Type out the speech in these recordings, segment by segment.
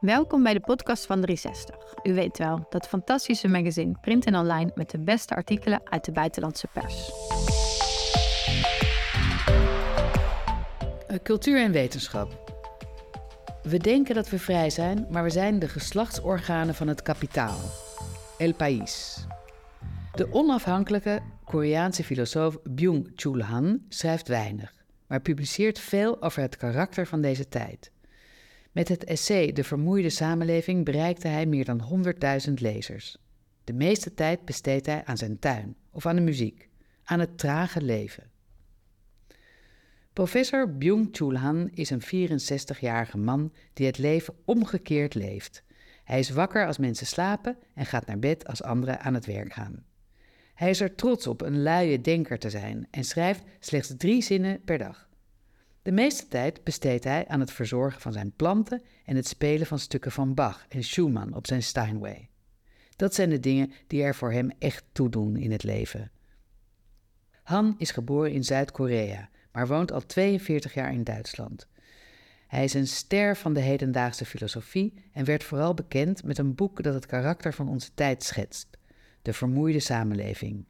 Welkom bij de podcast van 360. U weet wel, dat fantastische magazine print en online met de beste artikelen uit de buitenlandse pers. Eh, cultuur en wetenschap. We denken dat we vrij zijn, maar we zijn de geslachtsorganen van het kapitaal. El País. De onafhankelijke Koreaanse filosoof Byung-Chul Han schrijft weinig, maar publiceert veel over het karakter van deze tijd. Met het essay De Vermoeide Samenleving bereikte hij meer dan 100.000 lezers. De meeste tijd besteedt hij aan zijn tuin of aan de muziek, aan het trage leven. Professor Byung-Chul Han is een 64-jarige man die het leven omgekeerd leeft. Hij is wakker als mensen slapen en gaat naar bed als anderen aan het werk gaan. Hij is er trots op een luie denker te zijn en schrijft slechts drie zinnen per dag. De meeste tijd besteedt hij aan het verzorgen van zijn planten en het spelen van stukken van Bach en Schumann op zijn Steinway. Dat zijn de dingen die er voor hem echt toe doen in het leven. Han is geboren in Zuid-Korea, maar woont al 42 jaar in Duitsland. Hij is een ster van de hedendaagse filosofie en werd vooral bekend met een boek dat het karakter van onze tijd schetst: De Vermoeide Samenleving.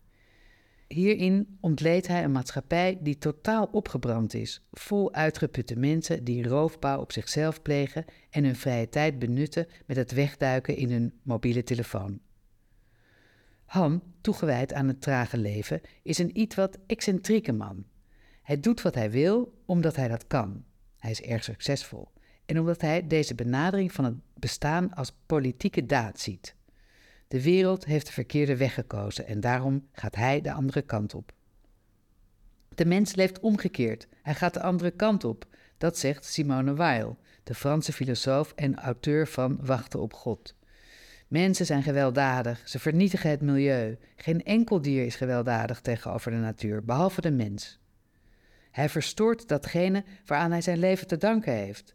Hierin ontleedt hij een maatschappij die totaal opgebrand is, vol uitgeputte mensen die roofbouw op zichzelf plegen en hun vrije tijd benutten met het wegduiken in hun mobiele telefoon. Han, toegewijd aan het trage leven, is een iets wat excentrieke man. Hij doet wat hij wil omdat hij dat kan. Hij is erg succesvol. En omdat hij deze benadering van het bestaan als politieke daad ziet. De wereld heeft de verkeerde weg gekozen en daarom gaat hij de andere kant op. De mens leeft omgekeerd, hij gaat de andere kant op. Dat zegt Simone Weil, de Franse filosoof en auteur van Wachten op God. Mensen zijn gewelddadig, ze vernietigen het milieu. Geen enkel dier is gewelddadig tegenover de natuur, behalve de mens. Hij verstoort datgene waaraan hij zijn leven te danken heeft.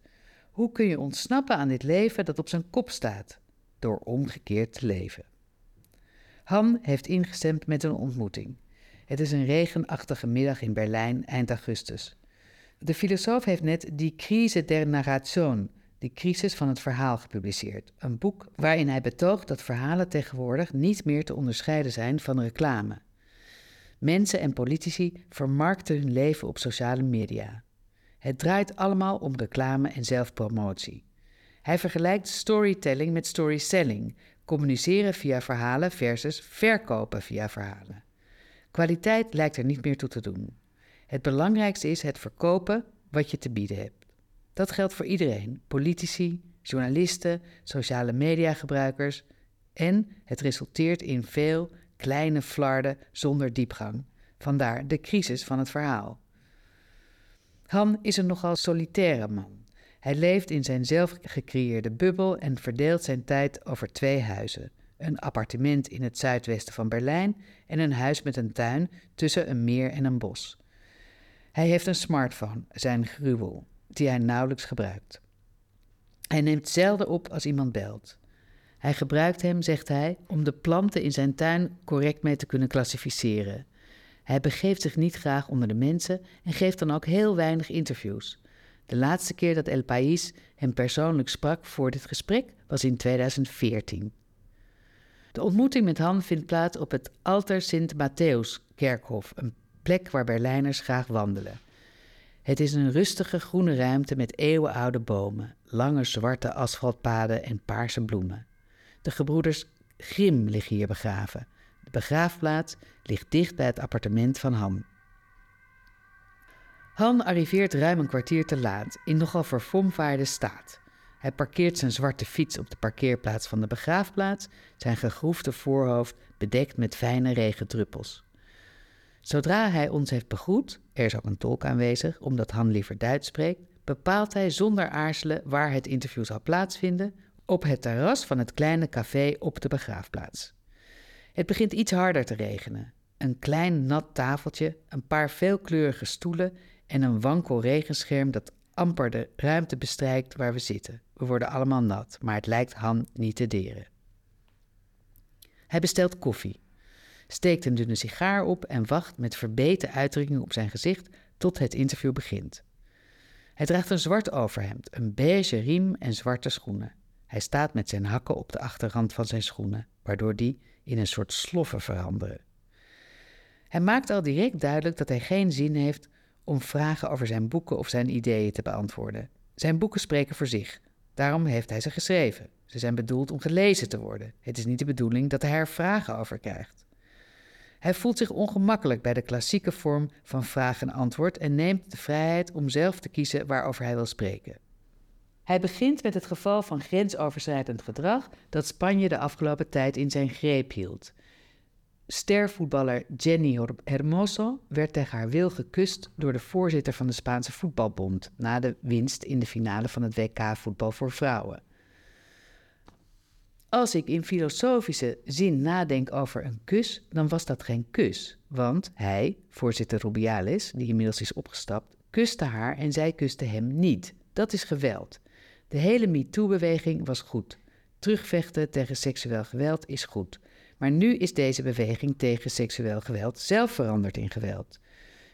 Hoe kun je ontsnappen aan dit leven dat op zijn kop staat? Door omgekeerd te leven. Han heeft ingestemd met een ontmoeting. Het is een regenachtige middag in Berlijn eind augustus. De filosoof heeft net Die Krise der Narration, de crisis van het verhaal, gepubliceerd. Een boek waarin hij betoogt dat verhalen tegenwoordig niet meer te onderscheiden zijn van reclame. Mensen en politici vermarkten hun leven op sociale media. Het draait allemaal om reclame en zelfpromotie. Hij vergelijkt storytelling met storyselling, communiceren via verhalen versus verkopen via verhalen. Kwaliteit lijkt er niet meer toe te doen. Het belangrijkste is het verkopen wat je te bieden hebt. Dat geldt voor iedereen: politici, journalisten, sociale mediagebruikers. En het resulteert in veel kleine flarden zonder diepgang. Vandaar de crisis van het verhaal. Han is een nogal solitaire man. Hij leeft in zijn zelf gecreëerde bubbel en verdeelt zijn tijd over twee huizen: een appartement in het zuidwesten van Berlijn en een huis met een tuin tussen een meer en een bos. Hij heeft een smartphone, zijn gruwel, die hij nauwelijks gebruikt. Hij neemt zelden op als iemand belt. Hij gebruikt hem, zegt hij, om de planten in zijn tuin correct mee te kunnen klassificeren. Hij begeeft zich niet graag onder de mensen en geeft dan ook heel weinig interviews. De laatste keer dat El País hem persoonlijk sprak voor dit gesprek was in 2014. De ontmoeting met Han vindt plaats op het Alter Sint Matthäus kerkhof, een plek waar Berlijners graag wandelen. Het is een rustige groene ruimte met eeuwenoude bomen, lange zwarte asfaltpaden en paarse bloemen. De gebroeders Grim liggen hier begraven. De begraafplaats ligt dicht bij het appartement van Han. Han arriveert ruim een kwartier te laat, in nogal verfomvaarde staat. Hij parkeert zijn zwarte fiets op de parkeerplaats van de begraafplaats, zijn gegroefde voorhoofd bedekt met fijne regendruppels. Zodra hij ons heeft begroet, er is ook een tolk aanwezig, omdat Han liever Duits spreekt, bepaalt hij zonder aarzelen waar het interview zal plaatsvinden, op het terras van het kleine café op de begraafplaats. Het begint iets harder te regenen. Een klein nat tafeltje, een paar veelkleurige stoelen en een wankel regenscherm dat amper de ruimte bestrijkt waar we zitten. We worden allemaal nat, maar het lijkt Han niet te deren. Hij bestelt koffie, steekt een dunne sigaar op en wacht met verbeten uitdrukking op zijn gezicht tot het interview begint. Hij draagt een zwart overhemd, een beige riem en zwarte schoenen. Hij staat met zijn hakken op de achterrand van zijn schoenen, waardoor die in een soort sloffen veranderen. Hij maakt al direct duidelijk dat hij geen zin heeft om vragen over zijn boeken of zijn ideeën te beantwoorden. Zijn boeken spreken voor zich. Daarom heeft hij ze geschreven. Ze zijn bedoeld om gelezen te worden. Het is niet de bedoeling dat hij er vragen over krijgt. Hij voelt zich ongemakkelijk bij de klassieke vorm van vraag en antwoord en neemt de vrijheid om zelf te kiezen waarover hij wil spreken. Hij begint met het geval van grensoverschrijdend gedrag dat Spanje de afgelopen tijd in zijn greep hield. Stervoetballer Jenny Hermoso werd tegen haar wil gekust door de voorzitter van de Spaanse voetbalbond na de winst in de finale van het WK voetbal voor vrouwen. Als ik in filosofische zin nadenk over een kus, dan was dat geen kus, want hij, voorzitter Rubiales, die inmiddels is opgestapt, kuste haar en zij kuste hem niet. Dat is geweld. De hele MeToo-beweging was goed. Terugvechten tegen seksueel geweld is goed. Maar nu is deze beweging tegen seksueel geweld zelf veranderd in geweld.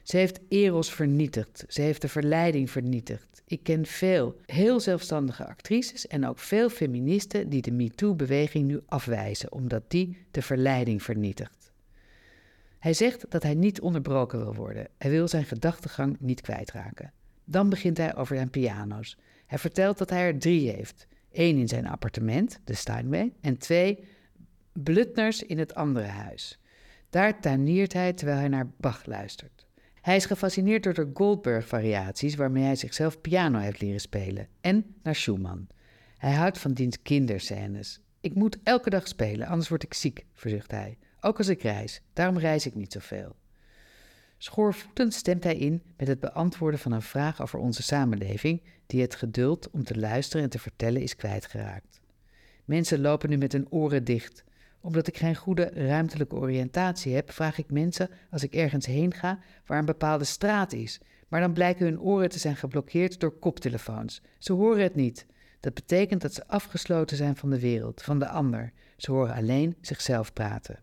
Ze heeft Eros vernietigd. Ze heeft de verleiding vernietigd. Ik ken veel heel zelfstandige actrices en ook veel feministen die de MeToo-beweging nu afwijzen, omdat die de verleiding vernietigt. Hij zegt dat hij niet onderbroken wil worden. Hij wil zijn gedachtegang niet kwijtraken. Dan begint hij over zijn piano's. Hij vertelt dat hij er drie heeft. Eén in zijn appartement, de Steinway, en twee Blutners in het andere huis. Daar tuiniert hij terwijl hij naar Bach luistert. Hij is gefascineerd door de Goldberg-variaties waarmee hij zichzelf piano heeft leren spelen en naar Schumann. Hij houdt van diens kinderscènes. Ik moet elke dag spelen, anders word ik ziek, verzucht hij. Ook als ik reis, daarom reis ik niet zoveel. Schoorvoetend stemt hij in met het beantwoorden van een vraag over onze samenleving, die het geduld om te luisteren en te vertellen is kwijtgeraakt. Mensen lopen nu met hun oren dicht, omdat ik geen goede ruimtelijke oriëntatie heb, vraag ik mensen als ik ergens heen ga waar een bepaalde straat is. Maar dan blijken hun oren te zijn geblokkeerd door koptelefoons. Ze horen het niet. Dat betekent dat ze afgesloten zijn van de wereld, van de ander. Ze horen alleen zichzelf praten.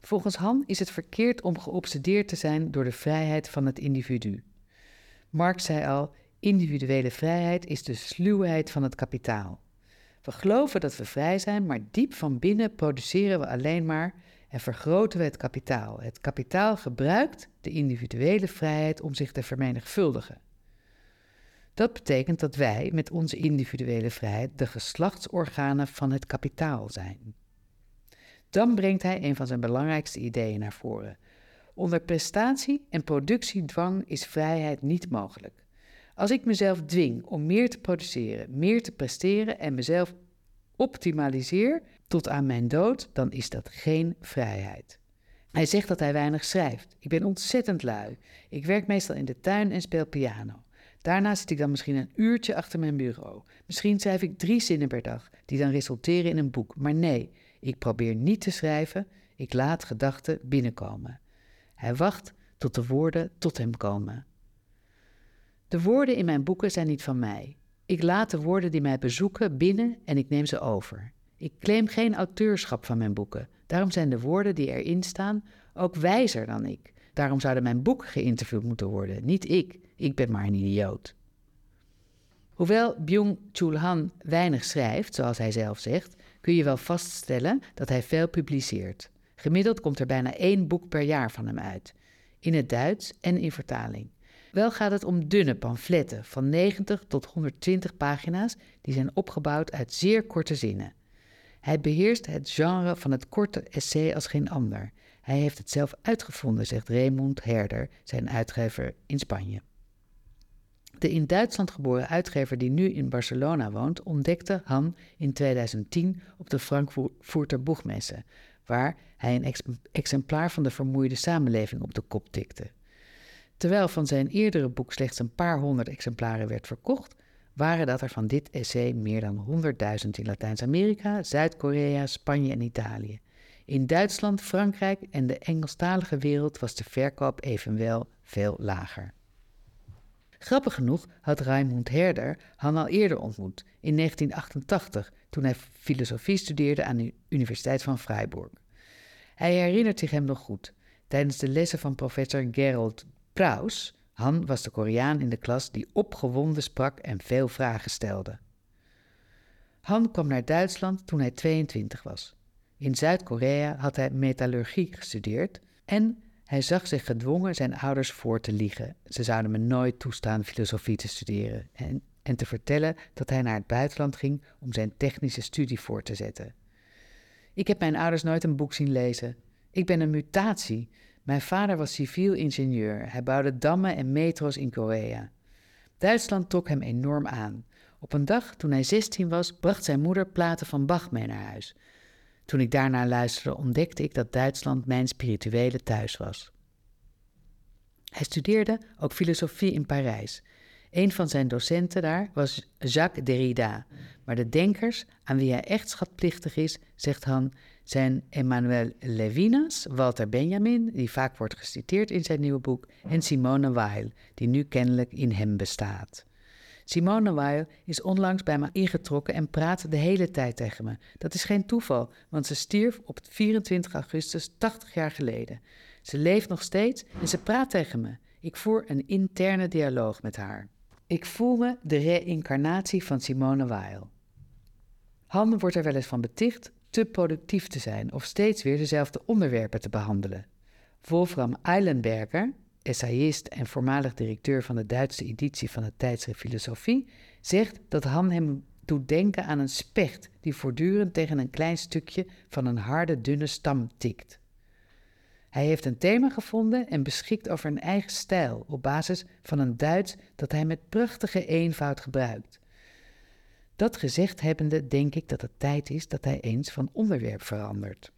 Volgens Han is het verkeerd om geobsedeerd te zijn door de vrijheid van het individu. Marx zei al: individuele vrijheid is de sluwheid van het kapitaal. We geloven dat we vrij zijn, maar diep van binnen produceren we alleen maar en vergroten we het kapitaal. Het kapitaal gebruikt de individuele vrijheid om zich te vermenigvuldigen. Dat betekent dat wij met onze individuele vrijheid de geslachtsorganen van het kapitaal zijn. Dan brengt hij een van zijn belangrijkste ideeën naar voren. Onder prestatie en productiedwang is vrijheid niet mogelijk. Als ik mezelf dwing om meer te produceren, meer te presteren en mezelf optimaliseer tot aan mijn dood, dan is dat geen vrijheid. Hij zegt dat hij weinig schrijft. Ik ben ontzettend lui. Ik werk meestal in de tuin en speel piano. Daarna zit ik dan misschien een uurtje achter mijn bureau. Misschien schrijf ik drie zinnen per dag, die dan resulteren in een boek. Maar nee, ik probeer niet te schrijven. Ik laat gedachten binnenkomen. Hij wacht tot de woorden tot hem komen. De woorden in mijn boeken zijn niet van mij. Ik laat de woorden die mij bezoeken binnen en ik neem ze over. Ik claim geen auteurschap van mijn boeken. Daarom zijn de woorden die erin staan ook wijzer dan ik. Daarom zouden mijn boeken geïnterviewd moeten worden, niet ik. Ik ben maar een idioot. Hoewel Byung-Chul Han weinig schrijft, zoals hij zelf zegt, kun je wel vaststellen dat hij veel publiceert. Gemiddeld komt er bijna één boek per jaar van hem uit, in het Duits en in vertaling. Wel gaat het om dunne pamfletten van 90 tot 120 pagina's die zijn opgebouwd uit zeer korte zinnen. Hij beheerst het genre van het korte essay als geen ander. Hij heeft het zelf uitgevonden, zegt Raymond Herder, zijn uitgever in Spanje. De in Duitsland geboren uitgever die nu in Barcelona woont, ontdekte Han in 2010 op de Frankfurter Boegmesse, waar hij een exemplaar van de vermoeide samenleving op de kop tikte. Terwijl van zijn eerdere boek slechts een paar honderd exemplaren werd verkocht, waren dat er van dit essay meer dan 100.000 in Latijns-Amerika, Zuid-Korea, Spanje en Italië. In Duitsland, Frankrijk en de Engelstalige wereld was de verkoop evenwel veel lager. Grappig genoeg had Raimund Herder Han al eerder ontmoet, in 1988, toen hij filosofie studeerde aan de Universiteit van Freiburg. Hij herinnert zich hem nog goed. Tijdens de lessen van professor Gerald Praus, Han was de Koreaan in de klas die opgewonden sprak en veel vragen stelde. Han kwam naar Duitsland toen hij 22 was. In Zuid-Korea had hij metallurgie gestudeerd en hij zag zich gedwongen zijn ouders voor te liegen. Ze zouden me nooit toestaan filosofie te studeren en, en te vertellen dat hij naar het buitenland ging om zijn technische studie voor te zetten. Ik heb mijn ouders nooit een boek zien lezen. Ik ben een mutatie. Mijn vader was civiel ingenieur. Hij bouwde dammen en metro's in Korea. Duitsland trok hem enorm aan. Op een dag, toen hij 16 was, bracht zijn moeder platen van Bach mee naar huis. Toen ik daarna luisterde, ontdekte ik dat Duitsland mijn spirituele thuis was. Hij studeerde ook filosofie in Parijs. Een van zijn docenten daar was Jacques Derrida. Maar de denkers aan wie hij echt schatplichtig is, zegt Han, zijn Emmanuel Levinas, Walter Benjamin, die vaak wordt geciteerd in zijn nieuwe boek, en Simone Weil, die nu kennelijk in hem bestaat. Simone Weil is onlangs bij me ingetrokken en praatte de hele tijd tegen me. Dat is geen toeval, want ze stierf op 24 augustus 80 jaar geleden. Ze leeft nog steeds en ze praat tegen me. Ik voer een interne dialoog met haar. Ik voel me de reïncarnatie van Simone Weil. Han wordt er wel eens van beticht te productief te zijn of steeds weer dezelfde onderwerpen te behandelen. Wolfram Eilenberger, essayist en voormalig directeur van de Duitse editie van het tijdschrift Filosofie, zegt dat Han hem doet denken aan een specht die voortdurend tegen een klein stukje van een harde, dunne stam tikt. Hij heeft een thema gevonden en beschikt over een eigen stijl op basis van een Duits dat hij met prachtige eenvoud gebruikt. Dat gezegd hebbende denk ik dat het tijd is dat hij eens van onderwerp verandert.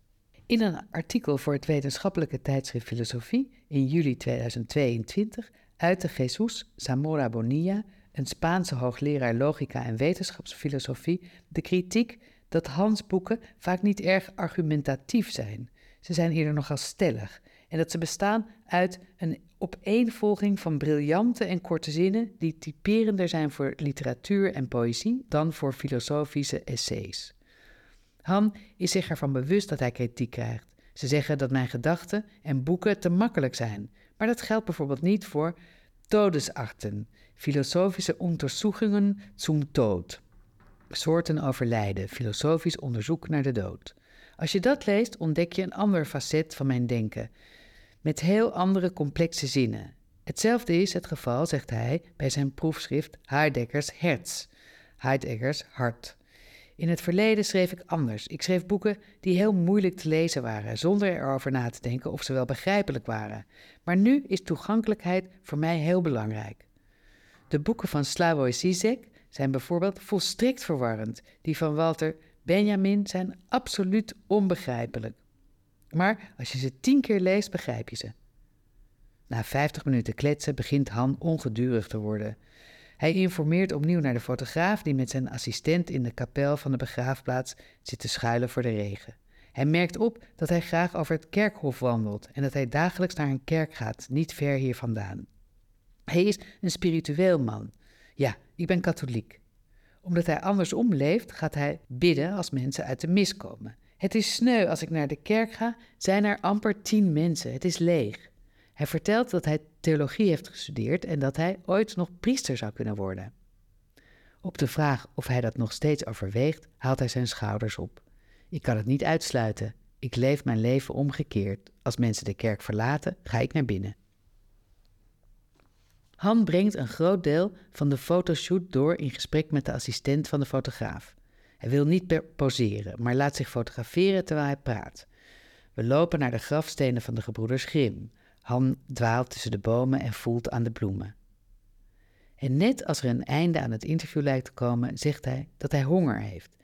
In een artikel voor het wetenschappelijke tijdschrift Filosofie in juli 2022 uitte Jesus Zamora Bonilla, een Spaanse hoogleraar logica en wetenschapsfilosofie, de kritiek dat Hans boeken vaak niet erg argumentatief zijn. Ze zijn eerder nogal stellig en dat ze bestaan uit een opeenvolging van briljante en korte zinnen die typerender zijn voor literatuur en poëzie dan voor filosofische essays. Han is zich ervan bewust dat hij kritiek krijgt. Ze zeggen dat mijn gedachten en boeken te makkelijk zijn, maar dat geldt bijvoorbeeld niet voor Todesarten, filosofische onderzoekingen zum Tod. Soorten overlijden, filosofisch onderzoek naar de dood. Als je dat leest, ontdek je een ander facet van mijn denken, met heel andere complexe zinnen. Hetzelfde is het geval, zegt hij, bij zijn proefschrift Heideggers Herz, Heideggers hart. In het verleden schreef ik anders. Ik schreef boeken die heel moeilijk te lezen waren, zonder erover na te denken of ze wel begrijpelijk waren. Maar nu is toegankelijkheid voor mij heel belangrijk. De boeken van Slavoj Zizek zijn bijvoorbeeld volstrekt verwarrend. Die van Walter Benjamin zijn absoluut onbegrijpelijk. Maar als je ze tien keer leest, begrijp je ze. Na vijftig minuten kletsen begint Han ongedurig te worden. Hij informeert opnieuw naar de fotograaf die met zijn assistent in de kapel van de begraafplaats zit te schuilen voor de regen. Hij merkt op dat hij graag over het kerkhof wandelt en dat hij dagelijks naar een kerk gaat, niet ver hier vandaan. Hij is een spiritueel man. Ja, ik ben katholiek. Omdat hij andersom leeft, gaat hij bidden als mensen uit de mis komen. Het is sneu als ik naar de kerk ga, zijn er amper tien mensen. Het is leeg. Hij vertelt dat hij theologie heeft gestudeerd en dat hij ooit nog priester zou kunnen worden. Op de vraag of hij dat nog steeds overweegt, haalt hij zijn schouders op. Ik kan het niet uitsluiten. Ik leef mijn leven omgekeerd. Als mensen de kerk verlaten, ga ik naar binnen. Han brengt een groot deel van de fotoshoot door in gesprek met de assistent van de fotograaf. Hij wil niet poseren, maar laat zich fotograferen terwijl hij praat. We lopen naar de grafstenen van de gebroeders Grim. Han dwaalt tussen de bomen en voelt aan de bloemen. En net als er een einde aan het interview lijkt te komen, zegt hij dat hij honger heeft.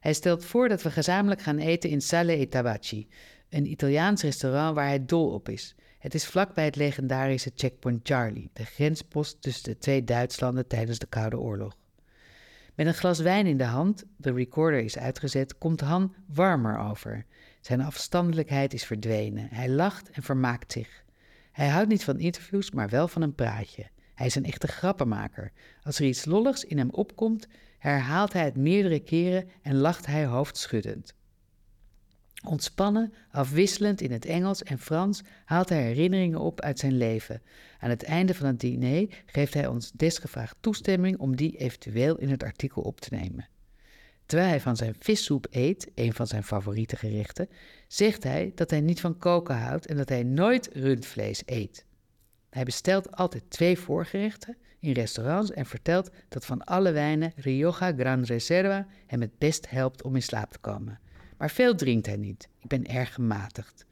Hij stelt voor dat we gezamenlijk gaan eten in Sale e Tabaci, een Italiaans restaurant waar hij dol op is. Het is vlakbij het legendarische Checkpoint Charlie, de grenspost tussen de twee Duitslanden tijdens de Koude Oorlog. Met een glas wijn in de hand, de recorder is uitgezet, komt Han warmer over. Zijn afstandelijkheid is verdwenen. Hij lacht en vermaakt zich. Hij houdt niet van interviews, maar wel van een praatje. Hij is een echte grappenmaker. Als er iets lolligs in hem opkomt, herhaalt hij het meerdere keren en lacht hij hoofdschuddend. Ontspannen, afwisselend in het Engels en Frans haalt hij herinneringen op uit zijn leven. Aan het einde van het diner geeft hij ons desgevraagd toestemming om die eventueel in het artikel op te nemen. Terwijl hij van zijn vissoep eet, een van zijn favoriete gerechten, zegt hij dat hij niet van koken houdt en dat hij nooit rundvlees eet. Hij bestelt altijd twee voorgerechten in restaurants en vertelt dat van alle wijnen Rioja Gran Reserva hem het best helpt om in slaap te komen. Maar veel drinkt hij niet. Ik ben erg gematigd.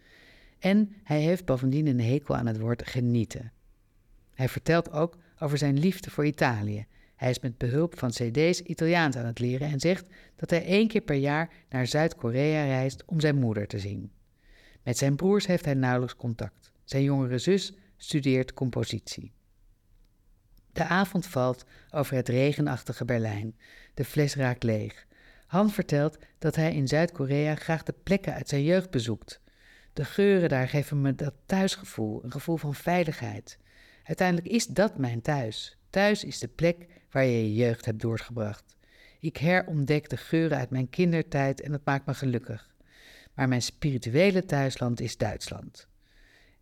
En hij heeft bovendien een hekel aan het woord genieten. Hij vertelt ook over zijn liefde voor Italië. Hij is met behulp van CD's Italiaans aan het leren en zegt dat hij één keer per jaar naar Zuid-Korea reist om zijn moeder te zien. Met zijn broers heeft hij nauwelijks contact. Zijn jongere zus studeert compositie. De avond valt over het regenachtige Berlijn. De fles raakt leeg. Han vertelt dat hij in Zuid-Korea graag de plekken uit zijn jeugd bezoekt. De geuren daar geven me dat thuisgevoel, een gevoel van veiligheid. Uiteindelijk is dat mijn thuis. Thuis is de plek waar je je jeugd hebt doorgebracht. Ik herontdek de geuren uit mijn kindertijd en dat maakt me gelukkig. Maar mijn spirituele thuisland is Duitsland.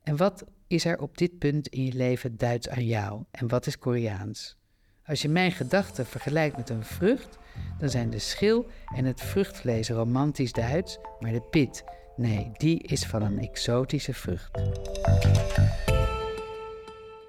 En wat is er op dit punt in je leven Duits aan jou en wat is Koreaans? Als je mijn gedachten vergelijkt met een vrucht, dan zijn de schil en het vruchtvlees romantisch Duits, maar de pit, nee, die is van een exotische vrucht.